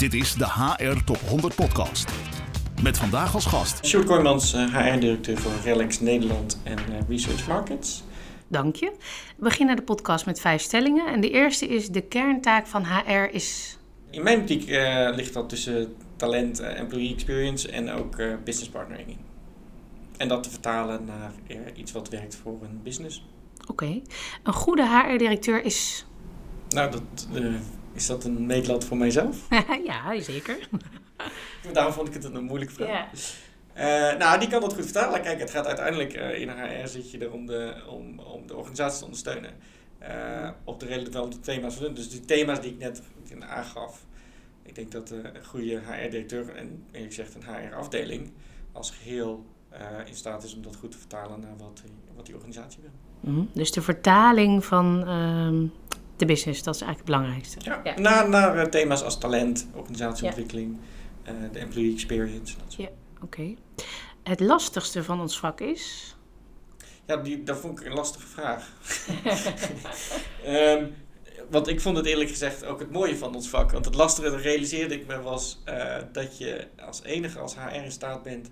Dit is de HR Top 100 Podcast. Met vandaag als gast. Sjoerd Kooijmans, HR-directeur voor Relax Nederland en eh, Research Markets. Dank je. We beginnen de podcast met vijf stellingen. En de eerste is: de kerntaak van HR is. In mijn optiek uh, ligt dat tussen talent, uh, employee experience en ook uh, business partnering in. En dat te vertalen naar iets wat werkt voor een business. Oké. Okay. Een goede HR-directeur is. Nou, dat, is dat een meetlat voor mijzelf? ja, zeker. Daarom vond ik het een moeilijke vraag. Ja. Uh, nou, die kan dat goed vertalen. Kijk, het gaat uiteindelijk uh, in HR zit je er om de, om, om de organisatie te ondersteunen. Uh, op de relevante thema's. Dus die thema's die ik net aangaf. Ik denk dat een goede HR-directeur en eerlijk gezegd een HR-afdeling als geheel in staat is om dat goed te vertalen naar wat, wat die organisatie wil. Mm -hmm. Dus de vertaling van ehm, de business, dat is eigenlijk het belangrijkste. Ja, ja. Naar, naar thema's als talent, organisatieontwikkeling, ja. de employee experience. Dat ja, oké. Okay. Het lastigste van ons vak is? Ja, die, dat vond ik een lastige vraag. um, want ik vond het eerlijk gezegd ook het mooie van ons vak. Want het lastige, dat realiseerde ik me, was uh, dat je als enige als HR in staat bent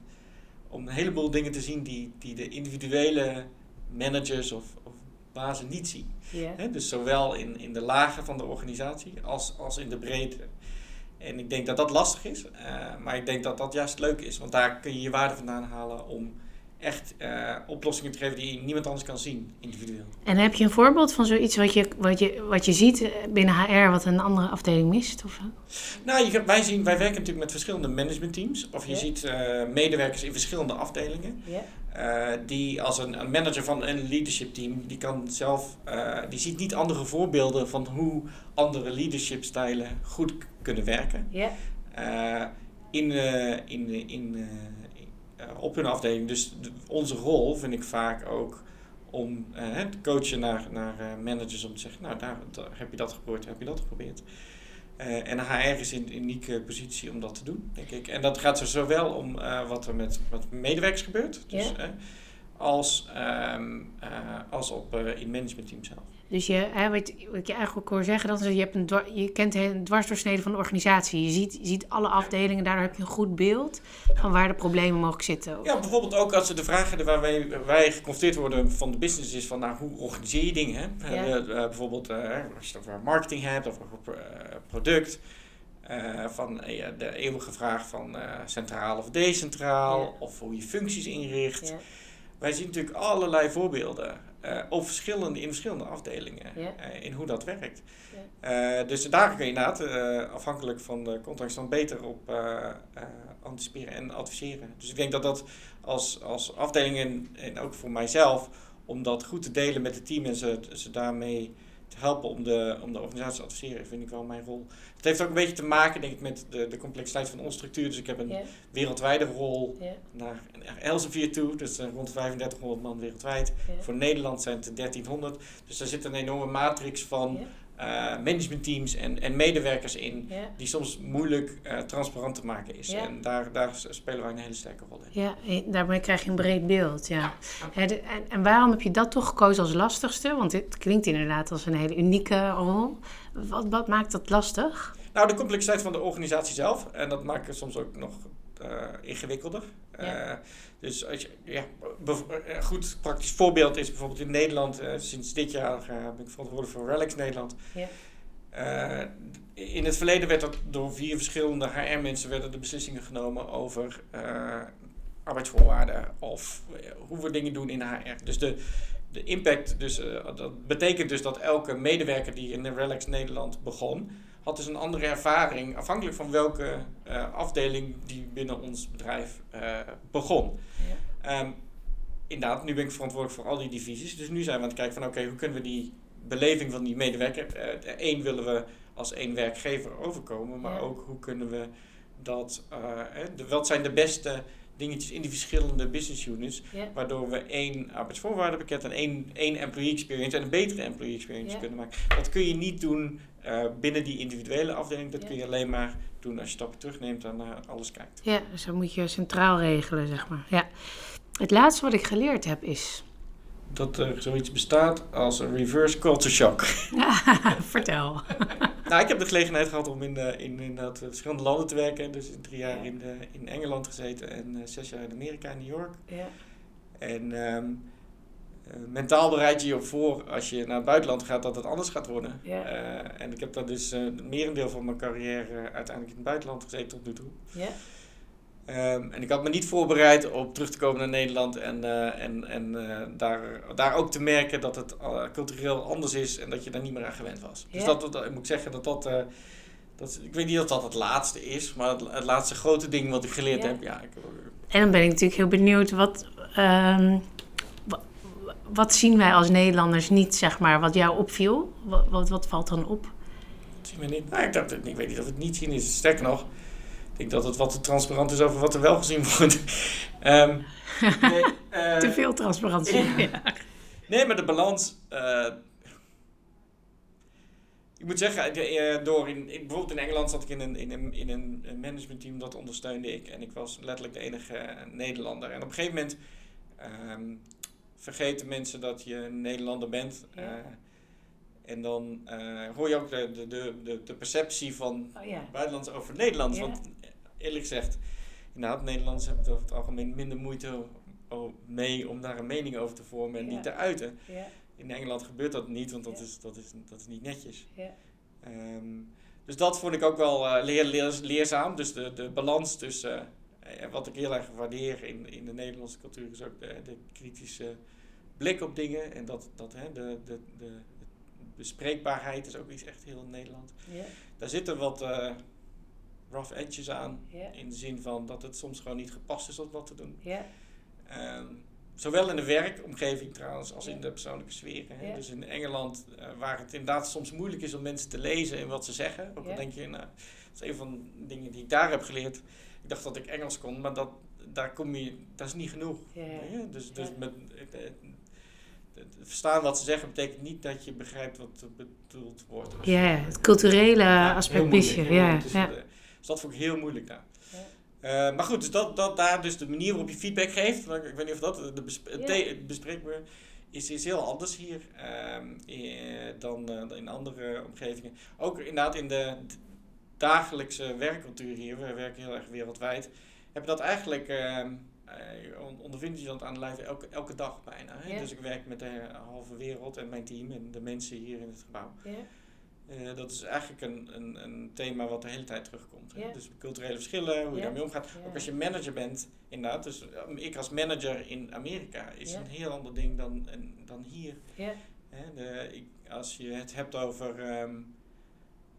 om een heleboel dingen te zien die, die de individuele managers of, of bazen niet zien. Yeah. He, dus zowel in, in de lagen van de organisatie als, als in de breedte. En ik denk dat dat lastig is, uh, maar ik denk dat dat juist leuk is, want daar kun je je waarde vandaan halen om echt uh, oplossingen te geven die niemand anders kan zien, individueel. En heb je een voorbeeld van zoiets wat je, wat je, wat je ziet binnen HR wat een andere afdeling mist? Of? Nou, je, wij, zien, wij werken natuurlijk met verschillende managementteams. Of je yeah. ziet uh, medewerkers in verschillende afdelingen. Yeah. Uh, die als een, een, manager van een leadership team, die kan zelf, die ziet niet andere voorbeelden van hoe andere leadership stijlen goed kunnen werken. Yeah. in, in, in op hun afdeling. Dus de, onze rol vind ik vaak ook om te coachen naar, naar managers om te zeggen, nou daar, daar, heb je dat geprobeerd, heb je dat geprobeerd. En HR is in een unieke positie om dat te doen, denk ik. En dat gaat er zowel om wat er met, met medewerkers gebeurt, dus, yeah. Als, um, als op in managementteam zelf. Dus je, hè, wat, wat je eigenlijk hoor zeggen, dat is, je, hebt een, je kent een dwarsdoorsnede van de organisatie. Je ziet, je ziet alle afdelingen, daardoor heb je een goed beeld van waar de problemen mogelijk zitten. Ja, bijvoorbeeld ook als de vragen waar wij, wij geconfronteerd worden van de business is van nou, hoe organiseer je dingen? Ja. Uh, uh, bijvoorbeeld uh, als je het over marketing hebt of over product. van de eeuwige vraag van centraal of decentraal, ja. of hoe je functies inricht. Ja. Wij zien natuurlijk allerlei voorbeelden uh, op verschillende, in verschillende afdelingen yeah. uh, in hoe dat werkt. Yeah. Uh, dus daar kun je inderdaad, afhankelijk van de context, dan beter op anticiperen en adviseren. Dus ik denk dat dat als, als afdeling en, en ook voor mijzelf, om dat goed te delen met het team en ze, ze daarmee helpen om de, om de organisatie te adviseren, vind ik wel mijn rol. Het heeft ook een beetje te maken, denk ik, met de, de complexiteit van onze structuur. Dus ik heb een yeah. wereldwijde rol yeah. naar Elsevier toe. Dus rond 3500 man wereldwijd. Yeah. Voor Nederland zijn het 1300. Dus daar zit een enorme matrix van uh, managementteams en, en medewerkers in. Die soms moeilijk uh, transparant te maken is. En daar, daar spelen wij een hele sterke rol in. Ja, daarmee krijg je een breed beeld. Ja. En, en waarom heb je dat toch gekozen als lastigste? Want het klinkt inderdaad als een hele unieke rol. Wat, wat maakt dat lastig? Nou, de complexiteit van de organisatie zelf. En dat maakt het soms ook nog uh, ingewikkelder. Ja. Uh, dus als je, ja, een goed praktisch voorbeeld is bijvoorbeeld in Nederland. Uh, sinds dit jaar ben ik verantwoordelijk voor Relics Nederland. Ja. in het verleden werd er door vier verschillende HR-mensen werden de beslissingen genomen over arbeidsvoorwaarden of hoe we dingen doen in HR. Dus de, de impact, dus, dat betekent dus dat elke medewerker die in de Relax Nederland begon, had dus een andere ervaring afhankelijk van welke uh, afdeling die binnen ons bedrijf uh, begon. Ja. Um, inderdaad, nu ben ik verantwoordelijk voor al die divisies. Dus nu zijn we aan het kijken van oké, okay, hoe kunnen we die beleving van die medewerker, één willen we als één werkgever overkomen, maar ja. ook hoe kunnen we dat, de, wat zijn de beste dingetjes in die verschillende business units. Yeah. Waardoor we één arbeidsvoorwaardenpakket en één, één employee experience en een betere employee experience yeah. kunnen maken. Dat kun je niet doen uh, binnen die individuele afdeling. Dat kun je alleen maar doen als je stappen terugneemt en naar alles kijkt. Ja, dus dat moet je centraal regelen, zeg maar. Ja. Het laatste wat ik geleerd heb is... dat er zoiets bestaat als een reverse culture shock. Vertel. nou, ik heb de gelegenheid gehad om in, uh, in inderdaad verschillende landen te werken. Dus in drie jaar in, in Engeland gezeten en uh, zes jaar in Amerika, in New York. Ja. En um, uh, mentaal bereid je je op voor als je naar het buitenland gaat dat het anders gaat worden. Ja. en ik heb daar dus het merendeel van mijn carrière uiteindelijk in het buitenland gezeten tot nu toe. Ja. Um, en ik had me niet voorbereid op terug te komen naar Nederland en, uh, en, en uh, daar, daar ook te merken dat het uh, cultureel anders is en dat je daar niet meer aan gewend was. Ja. Dus dat, dat, ik moet zeggen dat dat, dat, ik weet niet of dat het laatste is, maar het, het laatste grote ding wat ik geleerd ja. heb. Ja, ik, en dan ben ik natuurlijk heel benieuwd, wat, um, wat, wat, zien wij als Nederlanders niet, zeg maar, wat jou opviel? Wat, wat, wat valt dan op? Dat zien we niet. Nou, ik, dacht, ik weet niet of het niet zien is. Sterker nog, ik denk dat het wat te transparant is over wat er wel gezien wordt. um, nee, uh, te veel transparantie. ja. Nee, maar de balans. Uh, ik moet zeggen, door in, in, bijvoorbeeld in Engeland zat ik in een, in, een, in een managementteam dat ondersteunde ik. En ik was letterlijk de enige Nederlander. En op een gegeven moment um, vergeten mensen dat je een Nederlander bent. Ja. Uh, en dan uh, hoor je ook de, de, de, de, perceptie van oh, ja. buitenlands over Nederlands. Want eerlijk gezegd, inderdaad, Nederlanders hebben het over het algemeen minder moeite mee om daar een mening over te vormen en niet te uiten. Ja. In Engeland gebeurt dat niet, want dat, is, dat, is, dat is niet netjes. Ja. Ehm, dus dat vond ik ook wel eh, leer, leer- leerzaam. Dus de, de balans tussen, eh, wat ik heel erg waardeer in, in de Nederlandse cultuur, is ook de, de kritische blik op dingen. En dat, dat hè, de, de, de, bespreekbaarheid is ook iets echt heel Nederland. Ja. Daar zitten wat eh, rough edges aan. In de zin van dat het soms gewoon niet gepast is om wat te doen. Ehm, zowel in de werkomgeving trouwens als in de persoonlijke sfeer. Hè? Dus in Engeland, eh, waar het inderdaad soms moeilijk is om mensen te lezen en wat ze zeggen. Ook al denk je, nou, dat is een van de dingen die ik daar heb geleerd. Ik dacht dat ik Engels kon, maar dat, daar kom je, dat is niet genoeg. Ja. Dus, dus Ja. met, het, het- het verstaan wat ze zeggen betekent niet dat je begrijpt wat er bedoeld wordt. Ja, het culturele Ja, aspect mis je. Ja. Dus, ja. eh, dus dat vond ik heel moeilijk daar. Eh, maar goed, dus dat, dat daar dus de manier waarop je feedback geeft, ik weet niet of dat de besp het bespreekbaar is, is heel anders hier ehm, eh, dan, in andere omgevingen. Ook inderdaad in de dagelijkse werkcultuur hier, we werken heel erg wereldwijd, heb je dat eigenlijk, ehm on- ondervind je dat aan de lijf elke, elke dag bijna. Hè? Ja. Dus ik werk met de halve wereld en mijn team en de mensen hier in het gebouw. Ja. Eh, dat is eigenlijk een, een, een thema wat de hele tijd terugkomt. hè. Ja. Dus culturele verschillen, hoe je daarmee omgaat. Ook als je manager bent, inderdaad. Dus eh, ik als manager in Amerika is een heel ander ding dan, dan hier. Hè. De, ik, als je het hebt over... ehm,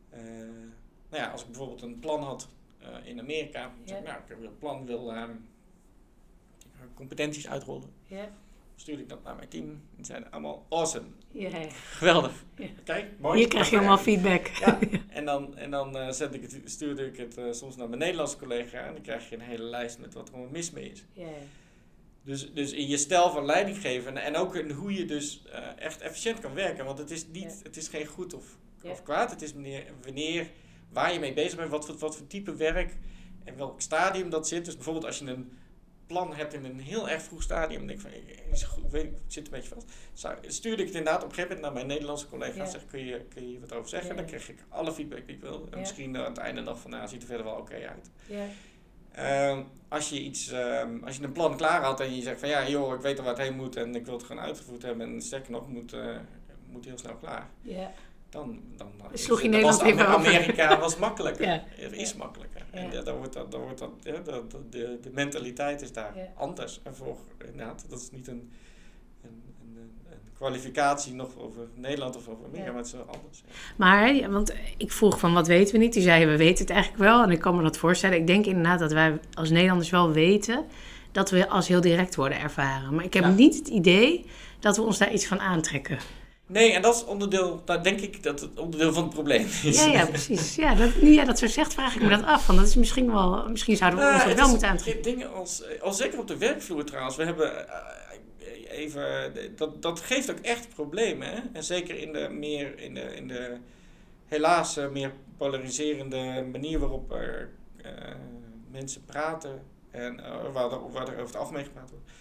eh, nou ja, als ik bijvoorbeeld een plan had eh, in Amerika. dan zeg ik, nou, ik heb een plan, wil ehm, competenties uitrollen. Ja. Stuurde ik dat naar mijn team. En die zeiden allemaal, awesome, Ja. geweldig. Kijk, mooi. Hier krijg je allemaal feedback. Ja, en dan, en dan eh, zet ik het, stuurde ik het eh, soms naar mijn Nederlandse collega en dan krijg je een hele lijst met wat er allemaal mis mee is. Ja. Dus, dus in je stijl van leiding geven en ook in hoe je dus echt efficiënt kan werken. Want het is, niet, het is geen goed of, of kwaad. Het is wanneer, wanneer, waar je mee bezig bent, wat voor, wat voor type werk en welk stadium dat zit. Dus bijvoorbeeld als je een plan hebt in een heel erg vroeg stadium, denk ik van, ik, ik weet, ik zit een beetje vast. Zou, stuurde ik het inderdaad op een gegeven moment naar mijn Nederlandse collega Ja. en zeg, kun je, kun je hier wat over zeggen? Ja. Dan kreeg ik alle feedback die ik wil. En misschien aan het einde nog van, nou, ziet er verder wel oké uit. Ehm, als je iets, ehm, als je een plan klaar had en je zegt van ja, joh, ik weet al waar het heen moet en ik wil het gewoon uitgevoerd hebben en sterker nog, moet, eh, moet heel snel klaar. Ja. Dan, dan, dan Sloeg je was Nederland over. Amerika was makkelijker. Ja. Is makkelijker. Ja. En ja, dan wordt dat, dan wordt dat, ja, de, de, de, mentaliteit is daar Ja. anders. En voor, inderdaad, dat is niet een, een, een, kwalificatie nog over Nederland of over Amerika, Ja. maar het is wel anders. ja. Maar, want ik vroeg van wat weten we niet? Die zei we weten het eigenlijk wel. En ik kan me dat voorstellen. Ik denk inderdaad dat wij als Nederlanders wel weten dat we als heel direct worden ervaren. Maar ik heb Ja. niet het idee dat we ons daar iets van aantrekken. Nee, en dat is onderdeel, daar denk ik dat het onderdeel van het probleem is. Ja, ja, precies. Ja, dat, nu jij dat zo zegt, vraag ik me dat af. Want dat is misschien wel, misschien zouden we ons Nou, het wel is moeten aantrekken. Dingen als, als zeker op de werkvloer trouwens. We hebben eh, even, dat, dat geeft ook echt problemen. Hè? En zeker in de meer, in de, in de helaas eh, meer polariserende manier waarop er, eh, mensen praten. En waar, er, waar er over het algemeen gepraat wordt.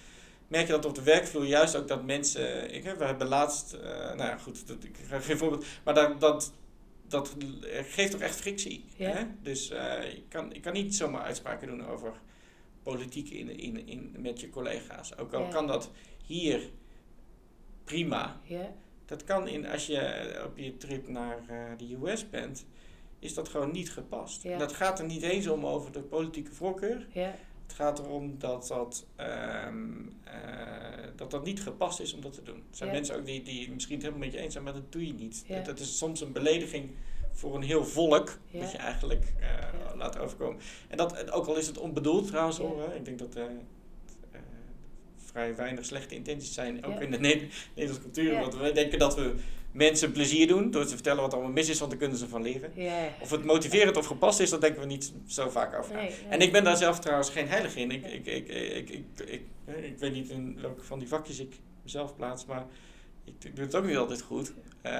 Merk je dat op de werkvloer juist ook dat mensen. Ik, we hebben laatst. eh, nou ja, goed, dat, ik ga geen voorbeeld. Maar dat, dat, dat geeft toch echt frictie. Ja. Hè? Dus eh, je, kan, je kan niet zomaar uitspraken doen over politiek in, in, in, met je collega's. Ook al Ja. kan dat hier prima. Ja, Dat kan in, als je op je trip naar eh, de US bent, is dat gewoon niet gepast. Ja. Dat gaat er niet eens om over de politieke voorkeur. ja, Het gaat erom dat dat, ehm, eh, dat dat niet gepast is om dat te doen. Er zijn Ja. mensen ook die, die misschien het helemaal met je eens zijn, maar dat doe je niet. Ja. Dat, dat is soms een belediging voor een heel volk, Ja. dat je eigenlijk eh, laat overkomen. En dat, ook al is het onbedoeld trouwens, hoor, ik denk dat eh, vrij weinig slechte intenties zijn, ook in de Ne- Nederlandse cultuur. Want wij denken dat we mensen plezier doen door te vertellen wat er allemaal mis is, want daar kunnen ze van leren. Of het motiverend of gepast is, dat denken we niet zo vaak over. na. Nee, nee. En ik ben daar zelf trouwens geen heilig in. Ik, ik, ik, ik, ik, ik, ik, weet niet in welke van die vakjes ik mezelf plaats, maar ik doe het ook niet altijd goed. Eh,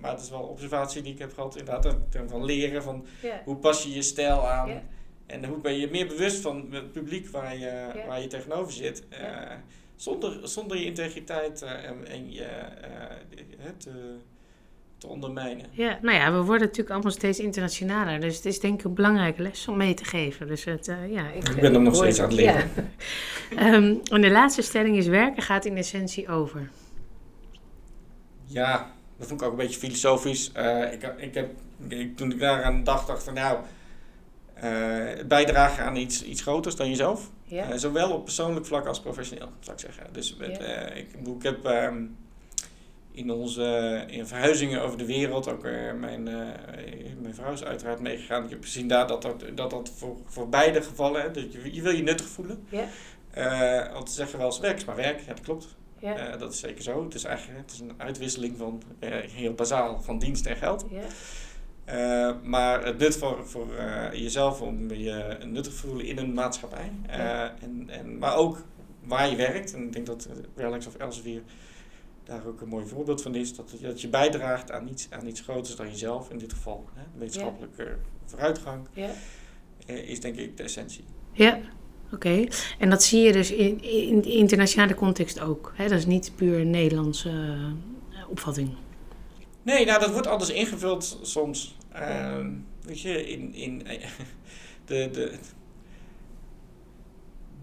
maar het is wel een observatie die ik heb gehad, inderdaad, in termen van leren, van hoe pas je je stijl aan. En hoe ben je meer bewust van het publiek waar je, waar je tegenover zit. Eh. Zonder, zonder je integriteit eh, en, en je eh, het, te, te ondermijnen. Ja, nou ja, we worden natuurlijk allemaal steeds internationaler. Dus het is denk ik een belangrijke les om mee te geven. Dus het, eh, ja, ik, Ik ben hem nog steeds aan het leren. Ja. Ehm, en de laatste stelling is: werken gaat in essentie over. Ja, dat vond ik ook een beetje filosofisch. Eh, ik, ik heb, ik, toen ik daaraan dacht, dacht van nou, eh, bijdragen aan iets, iets groters dan jezelf. Eh, zowel op persoonlijk vlak als professioneel, zou ik zeggen. Dus met, eh, ik, ik heb ehm, in onze in verhuizingen over de wereld, ook eh, mijn, mijn vrouw is uiteraard meegegaan. Ik heb gezien daar dat dat, dat, dat voor, voor beide gevallen, dat je, je wil je nuttig voelen. ja, want ze zeggen wel eens werk is maar werk, ja dat klopt. dat is zeker zo. Het is eigenlijk het is een uitwisseling van heel bazaal van dienst en geld. Eh, maar het nut voor, voor eh, jezelf om je nuttig te voelen in een maatschappij. Eh, Ja. en, en, maar ook waar je werkt. En ik denk dat Relax of Elsevier daar ook een mooi voorbeeld van is. Dat, dat je bijdraagt aan iets, aan iets groters dan jezelf. In dit geval hè, wetenschappelijke vooruitgang. ja. is denk ik de essentie. Ja, oké. En dat zie je dus in, in de internationale context ook. Hè? Dat is niet puur een Nederlandse opvatting. Nee, nou dat wordt anders ingevuld soms. Ehm, weet je, in, in de, de,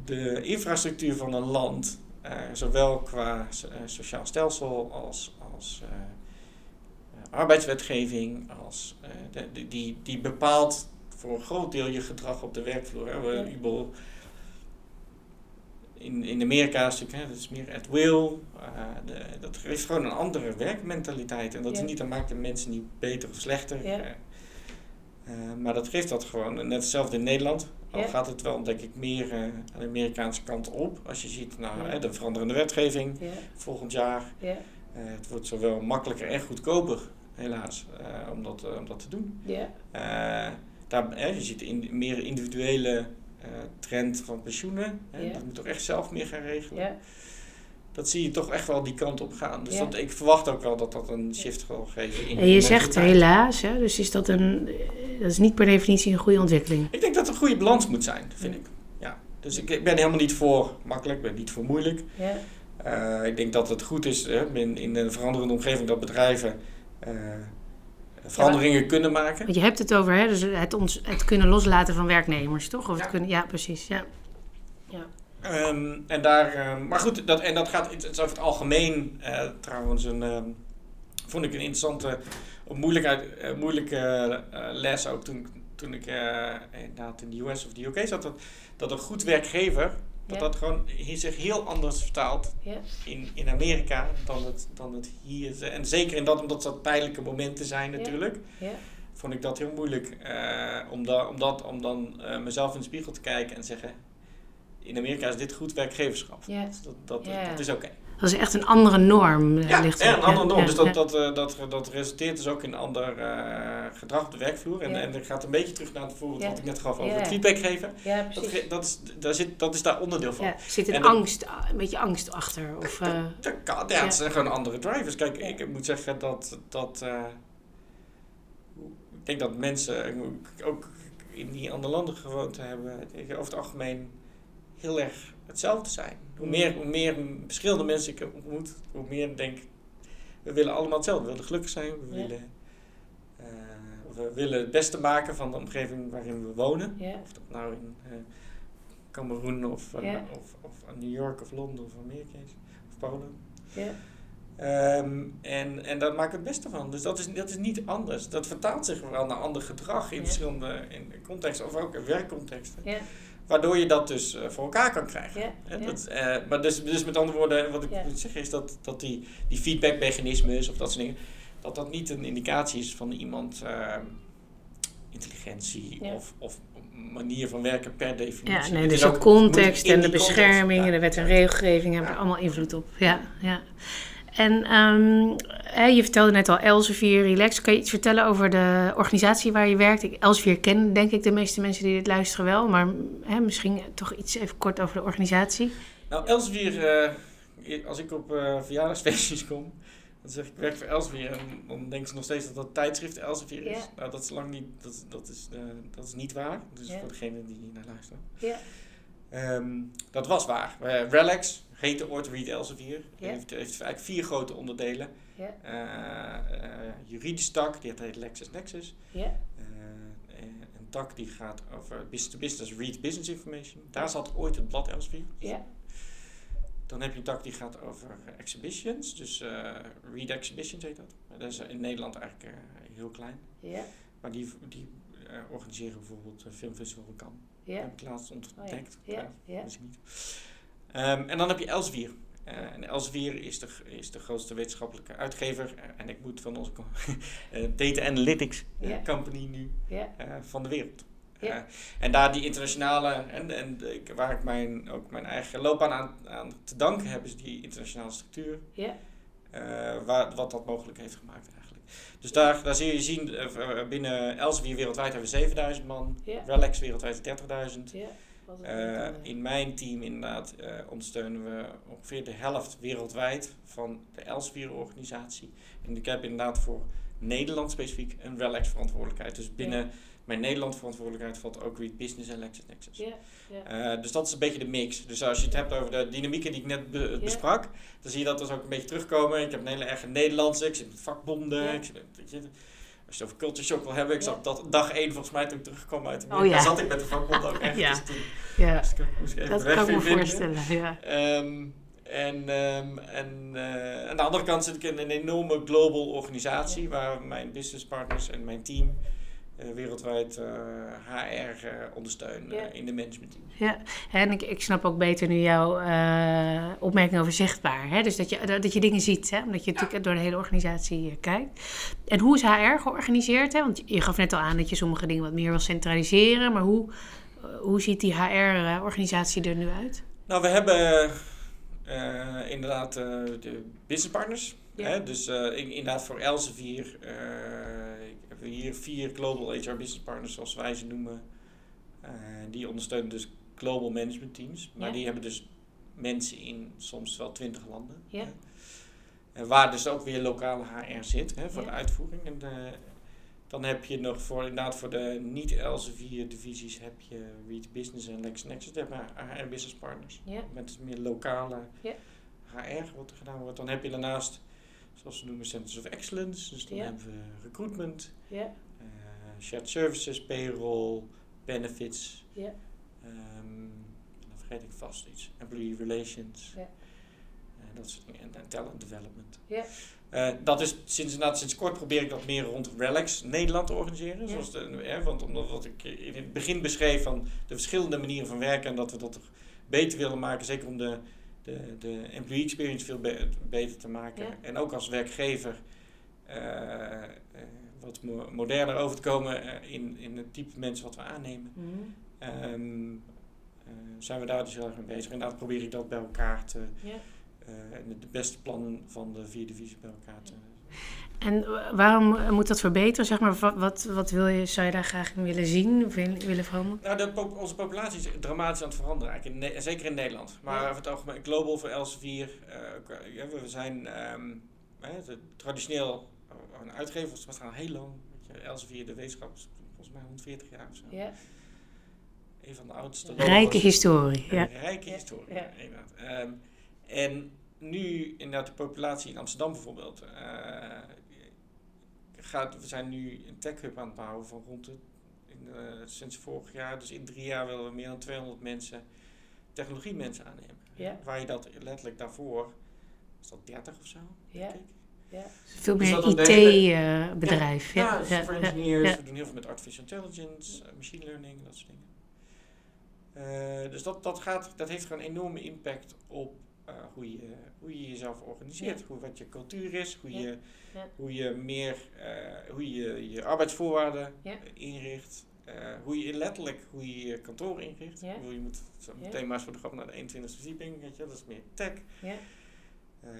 de infrastructuur van een land, eh, zowel qua eh, sociaal stelsel als, als eh, arbeidswetgeving, als, de, die, die bepaalt voor een groot deel je gedrag op de werkvloer. Hè. We, in, in Amerika is hè, dat is meer at will. eh, de, dat heeft gewoon een andere werkmentaliteit. En dat Ja. is niet, dat maakt de mensen niet beter of slechter. Ja. eh, eh, maar dat geeft dat gewoon. Net hetzelfde in Nederland. Al Ja. gaat het wel, denk ik, meer aan de Amerikaanse kant op. Als je ziet nou, hè, de veranderende wetgeving volgend jaar. ja, het wordt zowel makkelijker en goedkoper, helaas, om, dat, om dat te doen. ja, daar, hè, je ziet in, meer individuele trend van pensioenen. Hè. Dat moet toch echt zelf meer gaan regelen. ja, Dat zie je toch echt wel die kant op gaan. Dus dat, ik verwacht ook wel dat dat een shift zal geven. In En je zegt helaas, hè? dus is dat een. Dat is niet per definitie een goede ontwikkeling. Ik denk dat er een goede balans moet zijn, vind ik. Ja. Dus ik, ik ben helemaal niet voor makkelijk, ik ben niet voor moeilijk. Ja, Eh, ik denk dat het goed is hè, in, in een veranderende omgeving dat bedrijven eh, veranderingen kunnen maken. want je hebt het over hè, dus het, ons, het kunnen loslaten van werknemers, toch? Of Ja. Het kunnen, ja, precies. Ja. Ehm, en daar, ehm, maar goed, dat, en dat gaat het is over het algemeen eh, trouwens een, ehm, vond ik een interessante, moeilijkheid, eh, moeilijke eh, les ook toen, toen ik inderdaad in de US of de UK zat. Dat, dat een goed werkgever, dat Ja. dat gewoon zich heel anders vertaalt Ja. in, in Amerika dan het, dan het hier. En zeker in dat, omdat dat tijdelijke momenten zijn natuurlijk Ja. vond ik dat heel moeilijk. eh, om, da, om, dat, om dan eh, mezelf in de spiegel te kijken en zeggen... In Amerika is dit goed werkgeverschap. Dus dat, dat, dat is oké. Dat is echt een andere norm. eh, Ja, ligt er. een andere norm. ja, dus dat, ja. dat, eh, dat, dat resulteert dus ook in ander eh, gedrag op de werkvloer. En, en dat gaat een beetje terug naar het voorbeeld wat ik net gaf over het feedback geven. Ja, Dat, precies. ge- dat, is, daar zit, dat is daar onderdeel van. Ja, zit een En dat- angst, een beetje angst achter. Of, Dat kan, ja, Ja. het zijn gewoon andere drivers. Kijk, ik moet zeggen dat, dat ik denk dat mensen ook in die andere landen gewoond hebben, over het algemeen heel erg hetzelfde zijn. Hoe meer, hoe meer verschillende mensen ik ontmoet, hoe meer ik denk we willen allemaal hetzelfde. We willen gelukkig zijn, we, Ja. willen, eh, we willen het beste maken van de omgeving waarin we wonen. Ja. Of dat nou in eh Cameroen of, eh, Ja. of, of New York of Londen of Amerika is, of Polen. Ja. Ehm, en, en daar maken we het beste van. Dus dat is, dat is niet anders. Dat vertaalt zich wel naar ander gedrag in verschillende in contexten, of ook in werkcontexten. Waardoor je dat dus eh, voor elkaar kan krijgen. Ja, Hè, ja. Dat, eh, maar dus, dus met andere woorden, wat ik Ja. wil zeggen is dat, dat die, die feedbackmechanismes of dat soort dingen, dat dat niet een indicatie is van iemand eh, intelligentie of, of manier van werken per definitie. Ja, nee, dus moet context en de bescherming ja. en de wet en regelgeving hebben er allemaal invloed op. Ja, ja. En ehm, hè, je vertelde net al Elsevier Relax. Kan je iets vertellen over de organisatie waar je werkt? Elsevier kennen denk ik de meeste mensen die dit luisteren wel. Maar hè, misschien toch iets even kort over de organisatie. Nou, Elsevier, eh, als ik op eh, verjaardagsfeestjes kom, dan zeg ik, ik werk voor Elsevier. En dan denken ze nog steeds dat dat tijdschrift Elsevier is. Nou, dat is lang niet, dat, dat, is, eh, dat is niet waar. Dus voor degene die naar luisteren. Ja. Ehm, dat was waar. Eh, Relax heette ooit Read Elsevier. Ja. Heeft, heeft eigenlijk vier grote onderdelen. Ja. Eh, eh, juridisch tak, die heet LexisNexis. Ja. Eh, een tak die gaat over business to business, read business information. Daar zat ooit het blad Elsevier. Ja. Dan heb je een tak die gaat over exhibitions. Dus read exhibitions heet dat. Dat is in Nederland eigenlijk heel klein. Ja. Maar die, die organiseren bijvoorbeeld een filmfestival van Cannes. Ja. Heb ik laatst ontdekt. Oh ja. Ja. niet. Ehm, en dan heb je Elsevier. Eh, en Elsevier is de, is de grootste wetenschappelijke uitgever. eh, en ik moet van onze eh, Data Analytics. Company nu van de wereld. En daar die internationale, en, en waar ik mijn, ook mijn eigen loopbaan aan, aan te danken heb, is die internationale structuur. Ja. waar, wat dat mogelijk heeft gemaakt. Dus daar, daar zie je zien, eh, binnen Elsevier wereldwijd hebben we 7000 man. Relax wereldwijd 30.000. Ja. Wat een Eh, in mijn team inderdaad eh, ondersteunen we ongeveer de helft wereldwijd van de Elsevier-organisatie. En ik heb inderdaad voor Nederland specifiek een Relax verantwoordelijkheid. Dus binnen mijn Nederland verantwoordelijkheid valt ook Read Business en LexisNexis. Ja. Ja. Eh, dus dat is een beetje de mix. Dus als je het hebt over de dynamieken die ik net be- besprak, dan zie je dat dus ook een beetje terugkomen. Ik heb een hele erg Nederlandse, ik zit met vakbonden, Ja. ik zit met, weet je, als je het over culture shock wil hebben, ik zat dat dag één volgens mij toen ik terugkwam uit de Oh ja. zat ik met de vakbond ook echt. Ja. Dus toen ja. dus ik moest ik even Dat de weg kan ik me weer vinden. voorstellen. Ja. Ehm, en en, en eh, aan de andere kant zit ik in een enorme global organisatie waar mijn businesspartners en mijn team wereldwijd eh, HR eh, ondersteunen Ja. eh, in de managementteam. Ja, en ik, ik snap ook beter nu jouw opmerking over zichtbaar. Hè? Dus dat je, dat je dingen ziet, hè? omdat je natuurlijk door de hele organisatie kijkt. En hoe is HR georganiseerd? Hè? Want je gaf net al aan dat je sommige dingen wat meer wil centraliseren. Maar hoe, hoe ziet die HR-organisatie er nu uit? Nou, we hebben inderdaad eh, de businesspartners. Ja. Hè? Dus in- inderdaad voor Elsevier hier vier global HR business partners, zoals wij ze noemen. Eh, die ondersteunen dus global management teams. Maar Ja. die hebben dus mensen in soms wel twintig landen. Ja. hè. En waar dus ook weer lokale HR zit hè, voor Ja. de uitvoering. En de, dan heb je nog voor, inderdaad voor de niet-Elsevier divisies heb je Read Business en LexNexus. Daar hebben we HR business partners Ja. met meer lokale Ja. HR wat er gedaan wordt. Dan heb je daarnaast, zoals ze noemen, Centers of Excellence. Dus dan Ja. hebben we recruitment, Ja, eh, shared services, payroll, benefits. ja, ehm, dan vergeet ik vast iets. Employee relations. Ja. eh, dat soort dingen. En, en talent development. ja, Eh, dat is sinds, sinds kort probeer ik dat meer rond Relax Nederland te organiseren. Zoals de, eh, want omdat wat ik in het begin beschreef van de verschillende manieren van werken en dat we dat toch beter willen maken, zeker om de, de, de employee experience veel be- beter te maken. Ja. En ook als werkgever eh, eh, wat mo- moderner over te komen eh, in, in het type mensen wat we aannemen. Mhm. Ehm, eh, zijn we daar dus heel erg mee bezig. En daar probeer ik dat bij elkaar te, ja. en de beste plannen van de vier divisies bij elkaar te En wa- waarom moet dat verbeteren? Zeg maar, wat, wat, wil je, zou je daar graag in willen zien of in- willen veranderen? Nou, de pop- onze populatie is dramatisch aan het veranderen, eigenlijk in Ne- zeker in Nederland. Maar Ja. over het algemeen, global voor Elsevier, ja, we zijn ehm, traditioneel eh, een uitgever, was gaan heel lang. Elsevier, de wetenschap, is volgens mij 140 jaar of zo. Ja, een van de oudste. Rijke historie, ja. Rijke historie, ja. inderdaad. Ehm, en nu, inderdaad, de populatie in Amsterdam bijvoorbeeld. eh, gaat, we zijn nu een tech hub aan het bouwen van rond de, in, eh, sinds vorig jaar. Dus in drie jaar willen we meer dan 200 mensen, technologie mensen aannemen. Ja. Waar je dat letterlijk daarvoor, was dat 30 of zo? Ja. denk ik? Ja. Veel Dus meer IT-bedrijf. Ja, Ja, dus ja, voor ja, engineers. ja. We doen heel veel met artificial intelligence, eh, machine learning, dat soort dingen. Eh, dus dat, dat, gaat, dat heeft gewoon een enorme impact op eh, hoe, je, hoe je jezelf organiseert. Ja. Hoe, wat je cultuur is, hoe, Ja. je, Ja. hoe je meer eh, hoe je, je arbeidsvoorwaarden inricht. eh, hoe je letterlijk hoe je je kantoor inricht. Bedoel, je moet eens voor de grap naar de 21ste verdieping, weet je, dat is meer tech. Ja.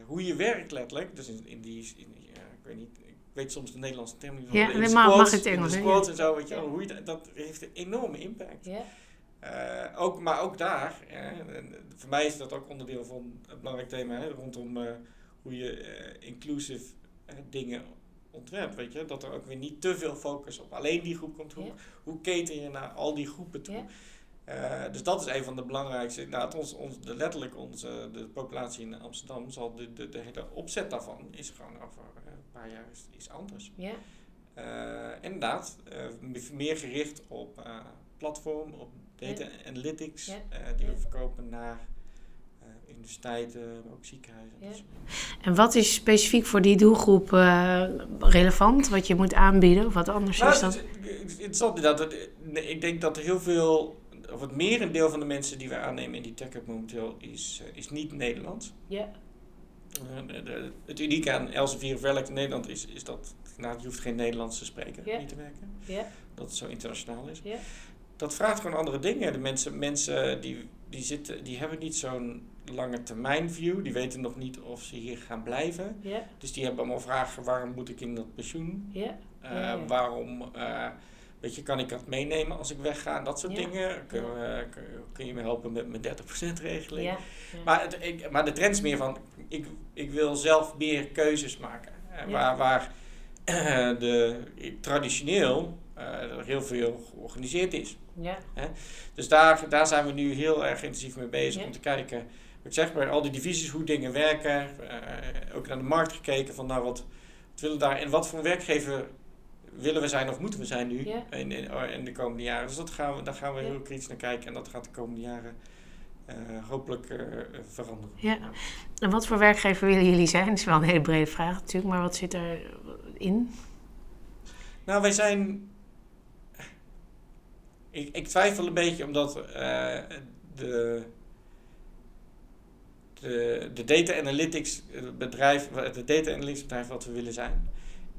Hoe je werkt letterlijk, dus in, in die, in, ik weet niet, ik weet soms de Nederlandse term niet. Ja, in de mag in squats en zo, weet je hoe je dat, dat heeft een enorme impact. Eh, ook, maar ook daar, hè, en voor mij is dat ook onderdeel van het belangrijk thema hè, rondom eh, hoe je eh, inclusive eh, dingen ontwerpt, weet je, dat er ook weer niet te veel focus op alleen die groep komt. Hoe, Ja. hoe keten je naar al die groepen toe? Ja. Eh, dus dat is een van de belangrijkste. Het ons, ons, de, letterlijk onze, de populatie in Amsterdam zal de, de, de hele opzet daarvan is gewoon over eh, een paar jaar is, is anders. Ja. Eh, inderdaad, eh, meer gericht op eh, platform, op data analytics, Ja. eh, die we verkopen naar eh, universiteiten, maar ook ziekenhuizen. Ja. dat dingen. En wat is specifiek voor die doelgroep eh, relevant? Wat je moet aanbieden of wat anders Nou, is dan? het is inderdaad. dat- Ik denk dat er heel veel, of het merendeel van de mensen die we aannemen in die tech hub momenteel is, is niet Nederlands. Ja. Eh, de- de- het unieke aan Elsevier of Welk in Nederland is, is dat nou, je hoeft geen Nederlands te spreken, Ja. niet te werken. Ja. Dat het zo internationaal is. Ja. Dat vraagt gewoon andere dingen. De mensen, mensen die, die, zitten, die hebben niet zo'n lange termijn view. Die weten nog niet of ze hier gaan blijven. Dus die hebben allemaal vragen, waarom moet ik in dat pensioen? Eh. Waarom, eh, weet je, kan ik dat meenemen als ik wegga? En dat soort dingen. Kun, we- kun, je me helpen met mijn 30% regeling? Maar, het, ik, maar de trend is meer van, ik, ik wil zelf meer keuzes maken. Eh. Waar, waar eh, de, traditioneel eh, heel veel georganiseerd is. Ja. Dus daar, daar zijn we nu heel erg intensief mee bezig Ja. om te kijken, wat ik zeg bij al die divisies, hoe dingen werken. Eh, ook naar de markt gekeken van nou wat, wat willen daar en wat voor werkgever willen we zijn of moeten we zijn nu Ja. in, in, in de komende jaren. Dus dat gaan we, daar gaan we heel kritisch naar kijken en dat gaat de komende jaren eh, hopelijk eh, veranderen. Ja. En wat voor werkgever willen jullie zijn? Dat is wel een hele brede vraag natuurlijk, maar wat zit erin? Nou, wij zijn. Ik, ik twijfel een beetje omdat eh, de, de, de data analytics eh, bedrijf, de data analytics bedrijf wat we willen zijn,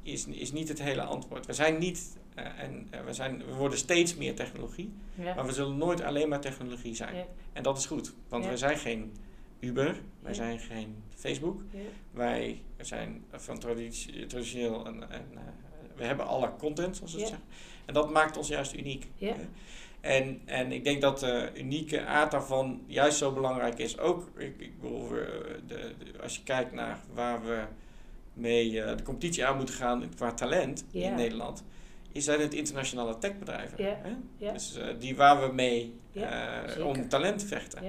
is, is niet het hele antwoord. We zijn niet, eh, en we, zijn, we worden steeds meer technologie, Ja. maar we zullen nooit alleen maar technologie zijn. Ja. En dat is goed, want Ja. we zijn geen Uber, wij zijn geen Facebook, wij zijn van traditioneel we hebben alle content, zoals het Ja. zeggen. En dat maakt ons juist uniek. En, en ik denk dat de unieke aard daarvan juist zo belangrijk is. Ook ik, ik bedoel, we, de, de- als je kijkt naar waar we mee eh, de competitie aan moeten gaan qua talent in Nederland, is zijn het internationale techbedrijven. Hè? Dus eh, die waar we mee eh, om talent te vechten.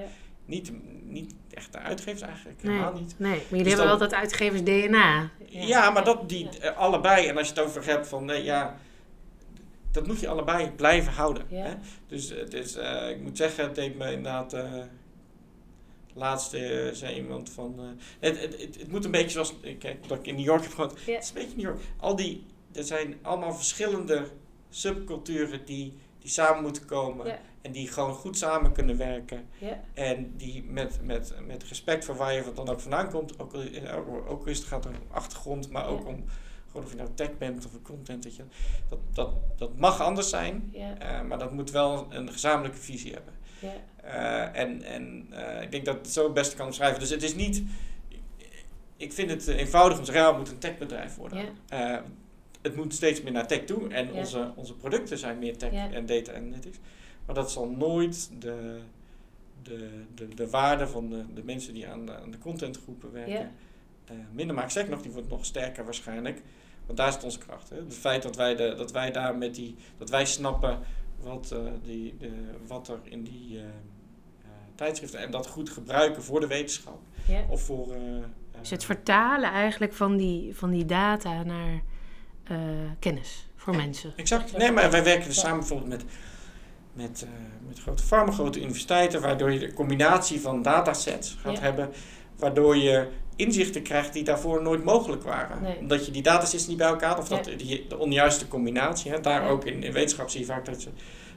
Niet, niet echt de uitgevers eigenlijk, Nee, helemaal niet. nee, maar jullie Dus hebben dan- wel dat uitgevers DNA. Ja, maar dat die Ja. eh, allebei, en als je het over hebt van nee, ja, dat moet je allebei blijven houden. Ja. Hè? Dus, eh, dus eh, ik moet zeggen, het deed me inderdaad. eh laatst eh, zei iemand van. eh, het, het, het, het moet een beetje zoals. Kijk, dat ik in New York heb gehad. Ja. Het is een beetje New York. Al die. Er zijn allemaal verschillende subculturen die, die samen moeten komen. Ja. En die gewoon goed samen kunnen werken. Ja. En die met, met, met respect voor waar je dan ook vandaan komt, ook, ook, is het gaat om achtergrond, maar ook Ja. om gewoon of je nou tech bent of een content, weet je, dat, dat, dat mag anders zijn, Ja. eh, maar dat moet wel een gezamenlijke visie hebben. Eh, en en eh, ik denk dat het zo het beste kan omschrijven. Dus het is niet, ik vind het eenvoudig om te zeggen, ja, het moet een techbedrijf worden. Het moet steeds meer naar tech toe en Ja. onze, onze producten zijn meer tech Ja. en data analytics. Maar dat zal nooit de, de, de, de waarde van de, de mensen die aan de, aan de contentgroepen werken Ja. eh, minder maken. Zeker nog, die wordt nog sterker waarschijnlijk. Want daar zit onze kracht. Hè? Het feit dat wij, de, dat wij daar met die, dat wij snappen wat, eh, die, de, wat er in die eh, eh, tijdschriften en dat goed gebruiken voor de wetenschap. Ja. Of voor. eh, Dus het vertalen eigenlijk van die, van die data naar eh, kennis voor mensen. Exact. Nee, maar wij werken dus samen bijvoorbeeld met, met, eh, met grote farma, grote universiteiten, waardoor je de combinatie van datasets gaat Ja. hebben, waardoor je inzichten krijgt die daarvoor nooit mogelijk waren. Nee. Omdat je die datasets niet bij elkaar had, of Ja. dat die, de onjuiste combinatie. Hè. Daar Ja. ook in, in wetenschap zie je vaak dat je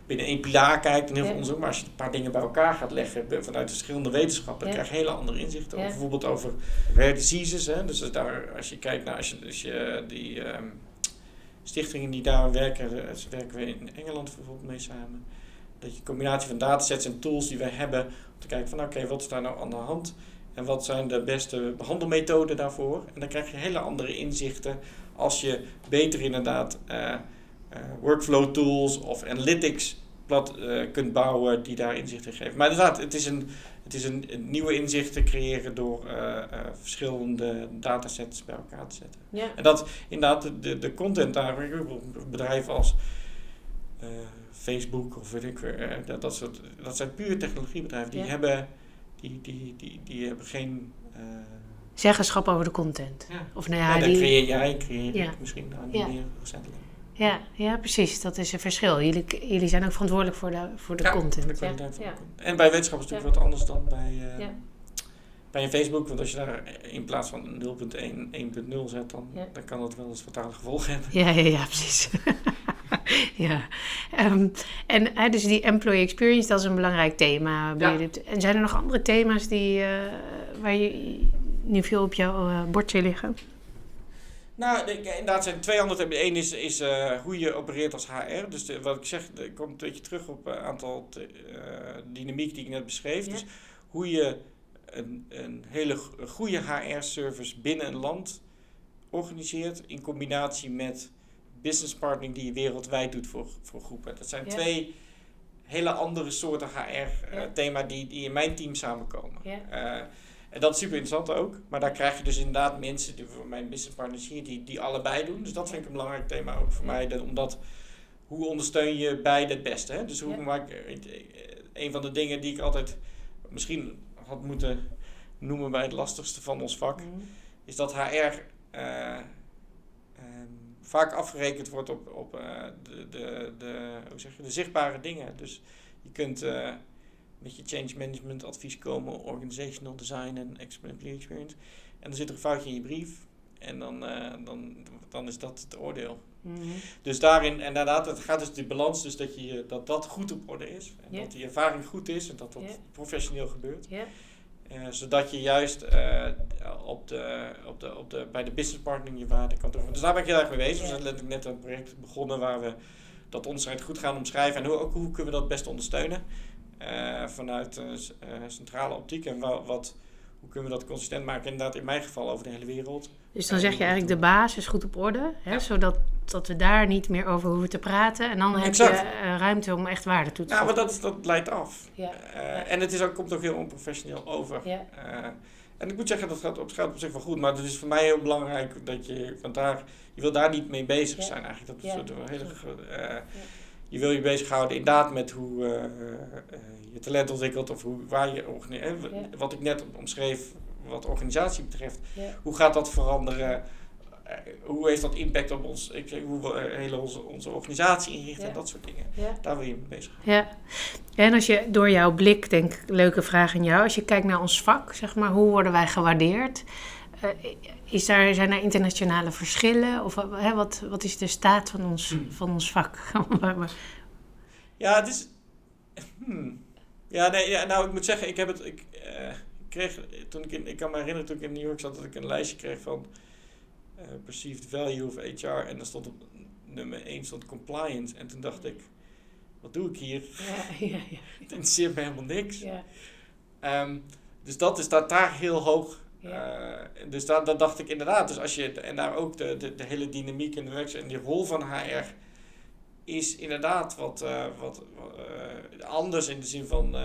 binnen één pilaar kijkt en heel veel onderzoek, maar als je een paar dingen bij elkaar gaat leggen vanuit verschillende wetenschappen, dan krijg je hele andere inzichten. Over, bijvoorbeeld over rare diseases. Hè. Dus daar, als je kijkt naar als je, als je die. ehm, stichtingen die daar werken, eh, ze werken we in Engeland bijvoorbeeld mee samen. Dat je een combinatie van datasets en tools die we hebben, om te kijken van oké, wat is daar nou aan de hand? En wat zijn de beste behandelmethoden daarvoor? En dan krijg je hele andere inzichten als je beter inderdaad eh, eh, workflow tools of analytics plat, eh, kunt bouwen die daar inzichten geven. Maar inderdaad, het is een, het is een, een nieuwe inzichten creëren door verschillende datasets bij elkaar te zetten. Ja. En dat inderdaad, de- de, content daar, bedrijven als eh, Facebook of weet ik, eh, dat, dat, soort, dat zijn puur technologiebedrijven. Die, Ja. hebben, die, die, die, die hebben geen. eh, Zeggenschap over de content. ja. Of nou Ja, ja, dat die, creëer jij, creëer Ja. ik misschien nou, niet Ja. meer recentelijk. ja, ja, precies. Dat is een verschil. Jullie, jullie zijn ook verantwoordelijk voor de, voor de content. voor de ja. kwaliteit van de Ja. content. En bij wetenschap is het natuurlijk wat anders dan bij, Bij een Facebook. Want als je daar in plaats van 0.1 1.0 zet, dan, Ja. dan kan dat wel eens fatale gevolgen hebben. Ja, ja, ja, precies. ja. Ehm, en hè, dus die employee experience, dat is een belangrijk thema. Ja. En zijn er nog andere thema's die, eh, waar je nu veel op jouw eh, bord zie liggen? Nou, inderdaad zijn twee andere thema's. Eén is, is eh, hoe je opereert als HR. Dus de- wat ik zeg, ik kom een beetje terug op een aantal te- eh, dynamiek die ik net beschreef. Ja. Dus hoe je een, een hele go- goede HR-service binnen een land organiseert in combinatie met business partnering die je wereldwijd doet voor, voor groepen. Dat zijn Ja. twee hele andere soorten Ja. HR-thema die, die in mijn team samenkomen. Ja. Eh, en dat is super interessant ook. Maar daar krijg je dus inderdaad mensen, die, voor mijn business partners hier, die, die allebei doen. Dus dat vind ik een belangrijk thema ook voor mij. Dat, omdat, hoe ondersteun je beide het beste? Hè? Dus hoe maak ik, eh, een van de dingen die ik altijd misschien had moeten noemen bij het lastigste van ons vak, Mhm. is dat HR eh, ehm, vaak afgerekend wordt op, op eh, de, de, de, hoe zeg je, de zichtbare dingen. Dus je kunt eh, met je change management advies komen, organizational design en employee experience. En dan zit er een foutje in je brief en dan, eh, dan, dan is dat het oordeel. Mhm. Dus daarin, en inderdaad, het gaat dus de balans, dus dat, je, dat dat goed op orde is. En dat die ervaring goed is en dat dat professioneel gebeurt. Eh, zodat je juist eh, op de, op de, op de, bij de business partnering je waarde kan toevoegen. Dus daar ben ik heel erg mee bezig. We zijn letterlijk net een project begonnen waar we dat onderscheid goed gaan omschrijven. En hoe, ook hoe kunnen we dat best ondersteunen vanuit centrale optiek. En wa- wat, hoe kunnen we dat consistent maken, inderdaad in mijn geval over de hele wereld. Dus dan zeg je eigenlijk de basis goed op orde, hè, Ja. zodat dat we daar niet meer over hoeven te praten. En dan heb je eh, ruimte om echt waarde toe te Ja, maar voegen. dat, dat leidt af. Ja. Eh, En het is ook, komt ook heel onprofessioneel over. Ja. Eh, en ik moet zeggen, dat gaat op, gaat op zich wel goed. Maar het is voor mij heel belangrijk dat je, want daar, je wil daar niet mee bezig Ja. zijn eigenlijk. Dat is Ja. een hele, eh, Je wil je bezighouden inderdaad met hoe eh, eh, je talent ontwikkelt of hoe, waar je Ja. Wat ik net omschreef, wat organisatie betreft. Ja. Hoe gaat dat veranderen? Eh, hoe heeft dat impact op ons, ik, zeg, hoe we hele onze, onze organisatie inrichten Ja. en dat soort dingen. Ja. Daar wil je mee bezig. Ja. En als je door jouw blik, denk ik, leuke vraag aan jou. Als je kijkt naar ons vak, zeg maar, hoe worden wij gewaardeerd? Eh, is daar, zijn er internationale verschillen? Of eh, hè, wat, wat is de staat van ons, Hmm. van ons vak? Ja, het is. Hmm. Ja, nee, ja, nou, ik moet zeggen, ik heb het. Ik, eh, ik kreeg toen ik in, ik kan me herinneren toen ik in New York zat dat ik een lijstje kreeg van perceived value of HR en dan stond op nummer 1 stond compliance en toen dacht ik, wat doe ik hier? ja, ja, ja. Het interesseert me helemaal niks. ja. Ehm, dus dat is dat daar heel hoog. Ja. Eh, dus dat dacht ik inderdaad. Dus als je, en daar ook de, de, de hele dynamiek en de werks en die rol van HR is inderdaad wat, eh, wat eh, anders in de zin van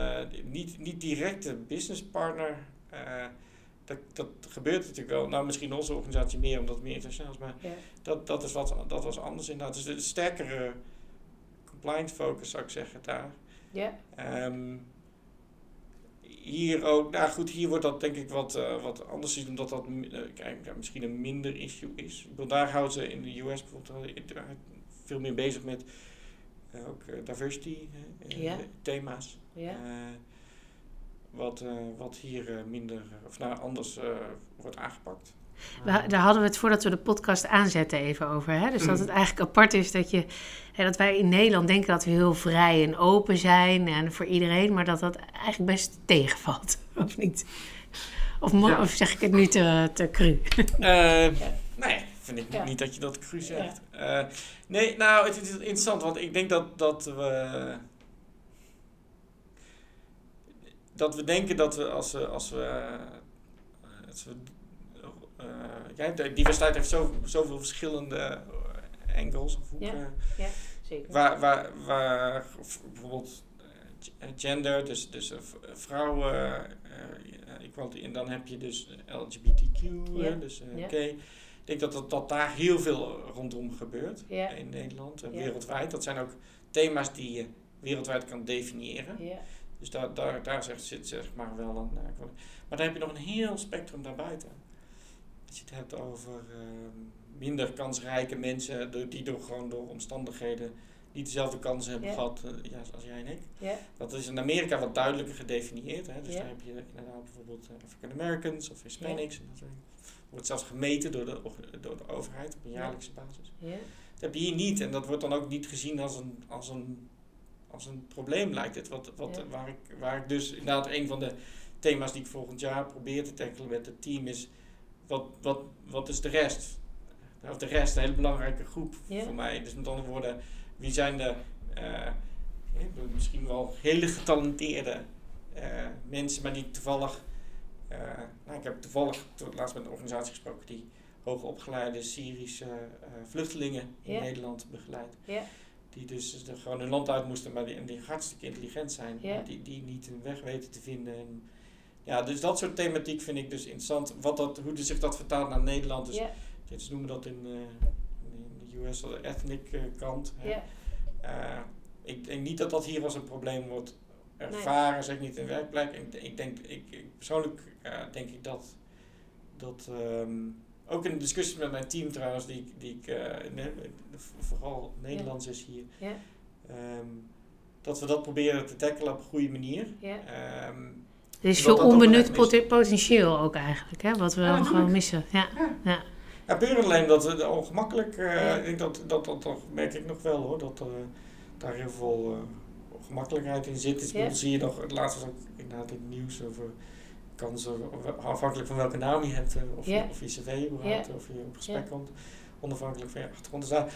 niet, niet directe business partner. Eh, dat, dat gebeurt natuurlijk wel. Nou, misschien in onze organisatie meer, omdat het meer internationaal is. Maar Ja. dat, dat, is wat, dat was anders inderdaad. Dus de sterkere blind focus zou ik zeggen daar. Ja. Ehm, hier ook, nou goed, hier wordt dat denk ik wat, eh, wat anders gezien, omdat dat eh, kijk, misschien een minder issue is. Ik daar houden ze in de US bijvoorbeeld eh, veel meer bezig met ook diversity thema's. Ja. Wat, wat hier minder, of nou anders wordt aangepakt. We- daar hadden we het voordat we de podcast aanzetten even over. Hè? Dus dat Mm. het eigenlijk apart is dat, je, hè, dat wij in Nederland denken dat we heel vrij en open zijn en voor iedereen, maar dat dat eigenlijk best tegenvalt, of niet? Of, Ja. of zeg ik het nu te, te cru? Eh, Nee, vind ik Ja. niet dat je dat cru zegt. Eh, nee, nou, het is interessant, want ik denk dat, dat we... Dat we denken dat we als we... Als we, eh, als we ja, de diversiteit heeft zo, zoveel verschillende eh, angles of hoeken. Zeker. Waar, waar, waar bijvoorbeeld eh, eh, gender, dus, dus eh, vrouwen, eh, equality, en dan heb je dus LGBTQ, Ja. dus eh, Ja. gay. Ik denk dat, dat, dat daar heel veel rondom gebeurt Ja. in Nederland en Ja. wereldwijd. Dat zijn ook thema's die je wereldwijd kan definiëren. Ja. Dus daar, daar, daar zit zeg maar wel een... eh, maar dan heb je nog een heel spectrum daarbuiten. Als je het hebt over ehm, minder kansrijke mensen door, die door, gewoon door omstandigheden niet dezelfde kansen hebben gehad eh, ja, als jij en ik. Ja. Dat is in Amerika wat duidelijker gedefinieerd. Hè? Dus daar heb je inderdaad bijvoorbeeld eh, African Americans of Hispanics. En dat soort. Wordt zelfs gemeten door de, door de overheid op een Ja. jaarlijkse basis. Ja. Dat heb je hier niet. En dat wordt dan ook niet gezien als een, als een, als een probleem, lijkt het. Wat, wat, waar, ik, waar ik dus inderdaad een van de thema's die ik volgend jaar probeer te tackelen met het team is... Wat, wat, wat is de rest? Of de rest, een hele belangrijke groep voor mij. Dus met andere woorden, wie zijn de... eh, misschien wel hele getalenteerde eh, mensen, maar die toevallig... eh, nou, ik heb toevallig to- laatst met een organisatie gesproken die hoogopgeleide Syrische vluchtelingen in. Nederland begeleidt. Die dus er gewoon hun land uit moesten, maar die, en die hartstikke intelligent zijn, maar die, die niet hun weg weten te vinden. En, ja, dus dat soort thematiek vind ik dus interessant. Wat dat, hoe zich dat vertaalt naar Nederland. Dus, Ja. dit is noemen dat in, eh, in de US de ethnic eh, kant. Eh, ik denk niet dat dat hier als een probleem wordt ervaren, zeg niet in werkplek. Ik, ik denk, ik, ik persoonlijk denk ik dat, dat ehm, ook in de discussie met mijn team trouwens, die, ik- die ik, ne- vooral Nederlands is hier, ehm, dat we dat proberen te tackelen op een goede manier. Ja. Is Wat veel onbenut potentieel ook eigenlijk, hè? wat we Ja, gewoon natuurlijk. missen. Ja. Ja. Ja, puur alleen dat het ongemakkelijk, eh, Ja. ik denk dat, dat, dat, dat merk ik nog wel hoor, dat eh, daar heel veel eh, ongemakkelijkheid in zit. Dus zie je nog, het laatste was ook inderdaad in het nieuws over kansen, afhankelijk van welke naam je hebt, of, Ja. je, of je cv überhaupt, Ja. of je op gesprek Ja. komt, onafhankelijk van je achtergrond. Dus daar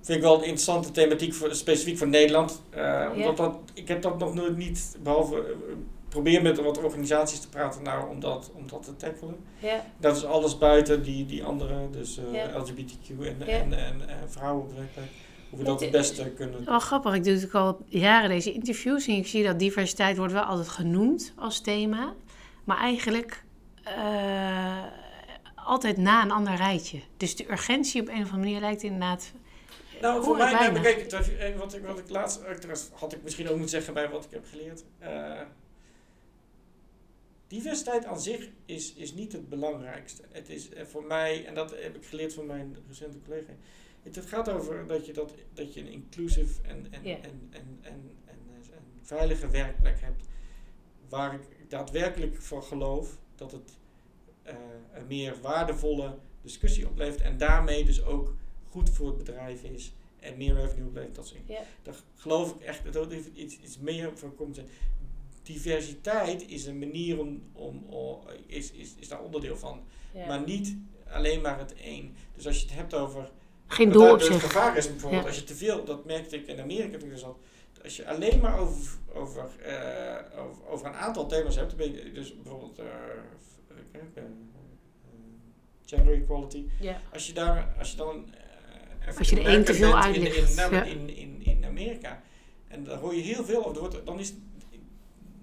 vind ik wel een interessante thematiek, voor, specifiek voor Nederland. eh, omdat dat, ik heb dat nog nooit niet, behalve eh, probeer met wat organisaties te praten nou, om, dat, om dat te tackelen. Ja. Dat is alles buiten die, die andere, dus eh, Ja. LGBTQ en, Ja. en, en, en vrouwen. Hoe we dat het beste kunnen. Wel grappig, ik doe natuurlijk al jaren deze interviews en ik zie dat diversiteit wordt wel altijd genoemd als thema. Maar eigenlijk eh, altijd na een ander rijtje. Dus de urgentie op een of andere manier lijkt inderdaad... Nou, hoor voor mij, nou, kijk, eh, wat ik, wat ik laatst, eh, had ik misschien ook moeten zeggen bij wat ik heb geleerd. Eh, diversiteit aan zich is, is niet het belangrijkste. Het is eh, voor mij, en dat heb ik geleerd van mijn recente collega. Het, het gaat over dat je, dat, dat je een inclusive en, en, en, en, en, en, veilige werkplek hebt. Waar ik daadwerkelijk van geloof dat het eh, een meer waardevolle discussie oplevert. En daarmee dus ook goed voor het bedrijf is. En meer revenue oplevert. Dat soort. Ja. Daar geloof ik echt dat er iets, iets meer van komt. Te- Diversiteit is een manier om, om, om- is, is, is daar onderdeel van. Ja. Maar niet alleen maar het één. Dus als je het hebt over Geen doel op Het zich. gevaar is bijvoorbeeld, Ja. als je te veel, dat merkte ik in Amerika toen ik er zat, als je alleen maar over, over, eh, over, over een aantal thema's hebt, dan ben je dus bijvoorbeeld eh, eh, gender equality, Ja. als je daar, als je dan Als je er één te veel bent in, in, in, in, in Amerika, en daar hoor je heel veel over, er wordt, dan is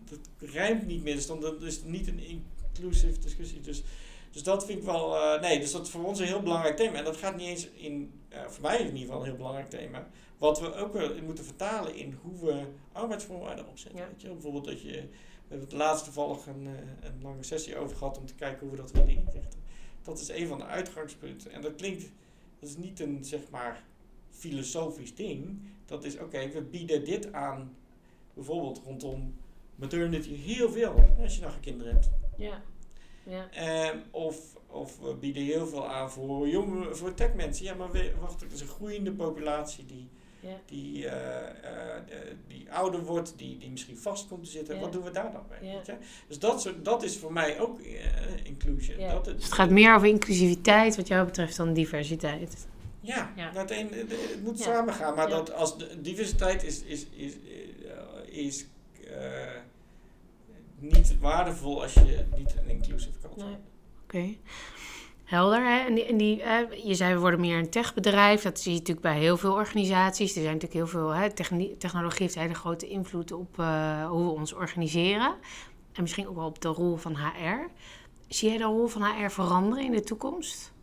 dat rijmt niet meer, dus dan dat is niet een inclusive discussie. Dus Dus dat vind ik wel, eh, nee, dus dat is voor ons een heel belangrijk thema. En dat gaat niet eens in, eh, voor mij in ieder geval een heel belangrijk thema. Wat we ook wel moeten vertalen in hoe we arbeidsvoorwaarden opzetten. Ja. Weet je, bijvoorbeeld dat je, we hebben het laatst toevallig een, eh, een lange sessie over gehad om te kijken hoe we dat willen inrichten. Dat is een van de uitgangspunten. En dat klinkt, dat is niet een zeg maar filosofisch ding. Dat is oké, we bieden dit aan, bijvoorbeeld rondom maternity, heel veel als je nog geen kinderen hebt. Ja. Ja. Ehm, of, of we bieden heel veel aan voor jonge, voor techmensen. Ja, maar we, wacht, er is een groeiende populatie die, Ja. die, eh, eh, die ouder wordt, die, die misschien vast komt te zitten. Ja. Wat doen we daar dan mee? Ja. weet je? Dus dat, soort, dat is voor mij ook eh, inclusion. Ja. Dat Dus het gaat meer over inclusiviteit wat jou betreft dan diversiteit. Ja, Ja. het, een, het, het moet Ja. samen gaan. Maar Ja. dat als de, diversiteit is, is, is, is eh, niet waardevol als je niet een inclusive culture Nee. hebt. Oké. Helder. Hè? En die, en die, je zei we worden meer een techbedrijf. Dat zie je natuurlijk bij heel veel organisaties. Er zijn natuurlijk heel veel. Hè, techni- technologie heeft een hele grote invloed op eh, hoe we ons organiseren. En misschien ook wel op de rol van HR. Zie jij de rol van HR veranderen in de toekomst?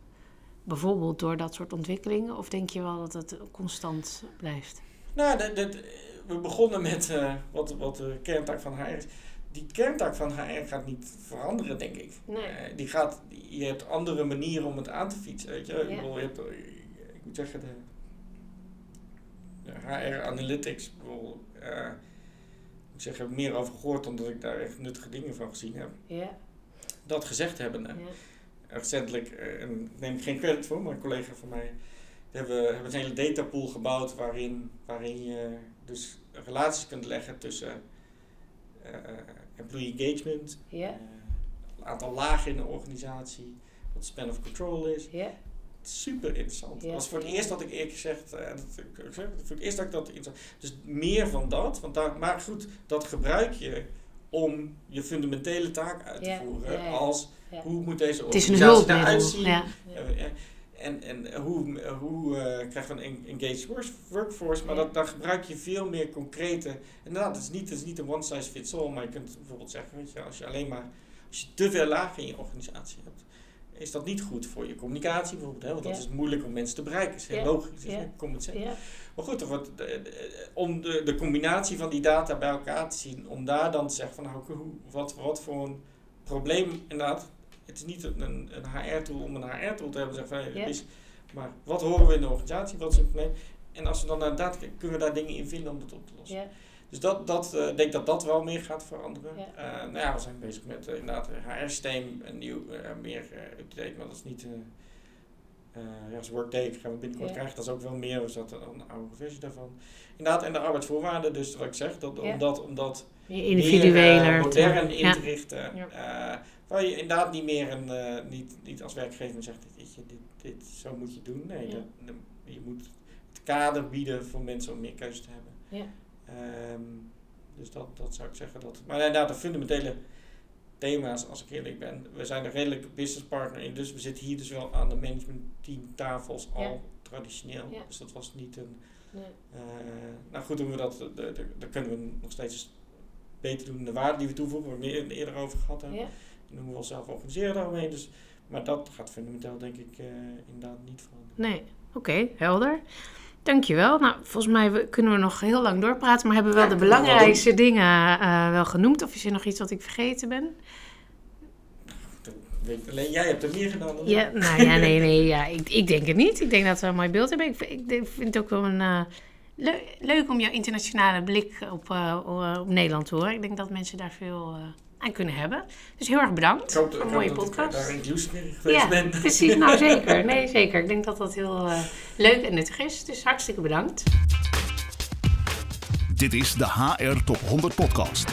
Bijvoorbeeld door dat soort ontwikkelingen? Of denk je wel dat het constant blijft? Nou, dat, dat, we begonnen met eh, wat, wat de kerntaak van HR is. Die kerntaak van HR gaat niet veranderen, denk ik. Nee. Eh, die gaat, je hebt andere manieren om het aan te fietsen. Weet je? Ik, bedoel, je hebt, eh, ik moet zeggen, de, de HR Analytics, ik bedoel, eh, ik zeggen, heb ik meer over gehoord omdat ik daar echt nuttige dingen van gezien heb. Ja. Dat gezegd hebben, ja. recentelijk, en ik neem geen credit voor, maar een collega van mij, hebben, hebben een hele datapool gebouwd waarin, waarin je dus relaties kunt leggen tussen eh, employee engagement, eh, een aantal lagen in de organisatie, wat span of control is. Ja. Super interessant. Ja. Dat was voor het eerst dat ik eerlijk gezegd, eh, dat, ik, ik zeg, voor het eerst dat ik dat interessant. Dus meer van dat, want daar, maar goed, dat gebruik je om je fundamentele taak uit te Ja, voeren. ja, ja. Als Ja. hoe moet deze organisatie eruit zien? Eh, eh, En, en hoe, hoe eh, krijgen we een engaged work- workforce? Maar dat, dan gebruik je veel meer concrete. Inderdaad, het is niet, het is niet een one size fits all. Maar je kunt bijvoorbeeld zeggen: weet je, als je alleen maar. Als je te veel lagen in je organisatie hebt, is dat niet goed voor je communicatie bijvoorbeeld. Hè? Want dat Ja. is moeilijk om mensen te bereiken. Dat is heel Ja. logisch. Dat Ja. sense. Ja. Maar goed, wordt, de- de- om de, de combinatie van die data bij elkaar te zien, om daar dan te zeggen van nou, hoe, wat, wat voor een probleem inderdaad. Het is niet een, een, HR-tool om een HR-tool te hebben, zeggen van, hey, is, maar wat horen we in de organisatie, wat is het probleem? En als we dan naar data kijken, kunnen we daar dingen in vinden om dat op te lossen. Dus dat, dat, eh, ik denk dat dat wel meer gaat veranderen. Eh, nou ja, we zijn bezig met eh, inderdaad een HR-systeem, een nieuw, meer up-to-date, maar dat is niet... ja, als Workday gaan we binnenkort krijgen, dat is ook wel meer, zaten al een oude versie daarvan. Inderdaad, en de arbeidsvoorwaarden, dus wat ik zeg, dat, Ja. om dat, om dat Je individueler. meer, modern in te richten. Ja. Waar je inderdaad niet meer een, eh, niet, niet als werkgever zegt, je, dit, dit, zo moet je doen. Nee, Ja. dat- je moet het kader bieden voor mensen om meer keuze te hebben. Ja. Ehm, dus dat, dat zou ik zeggen. Dat, maar inderdaad, de fundamentele thema's, als ik eerlijk ben. We zijn een redelijke business partner in, dus we zitten hier dus wel aan de managementteamtafels al Ja. traditioneel. Ja. Dus dat was niet een... Nee. eh, nou goed, doen we dat, de, de, dan kunnen we nog steeds beter doen. De waarde die we toevoegen, waar we het eerder over gehad hebben. Ja. En hoe we onszelf organiseren daaromheen. Dus, maar dat gaat fundamenteel denk ik eh, inderdaad niet veranderen. Nee, oké, helder. Dankjewel. Nou, volgens mij we- kunnen we nog heel lang doorpraten, maar hebben we wel Ja, de kunnen we wel belangrijkste dingen eh, wel genoemd? Of is er nog iets wat ik vergeten ben? Dat weet, alleen jij hebt er meer gedaan dan Ja, ik. nou ja, nee, nee, ja, ik, ik denk het niet. Ik denk dat we een mooi beeld hebben. Ik, vind- ik vind het ook wel een, eh, leu- leuk om jouw internationale blik op, eh, op Nederland te horen. Ik denk dat mensen daar veel eh, aan kunnen hebben. Dus heel erg bedankt Ik hoop, voor een mooie dat ik podcast. daar inclusief in geweest Ja, ben. precies. Nou, zeker. Nee, zeker. Ik denk dat dat heel eh, leuk en nuttig is. Dus hartstikke bedankt. Dit is de HR Top 100 Podcast.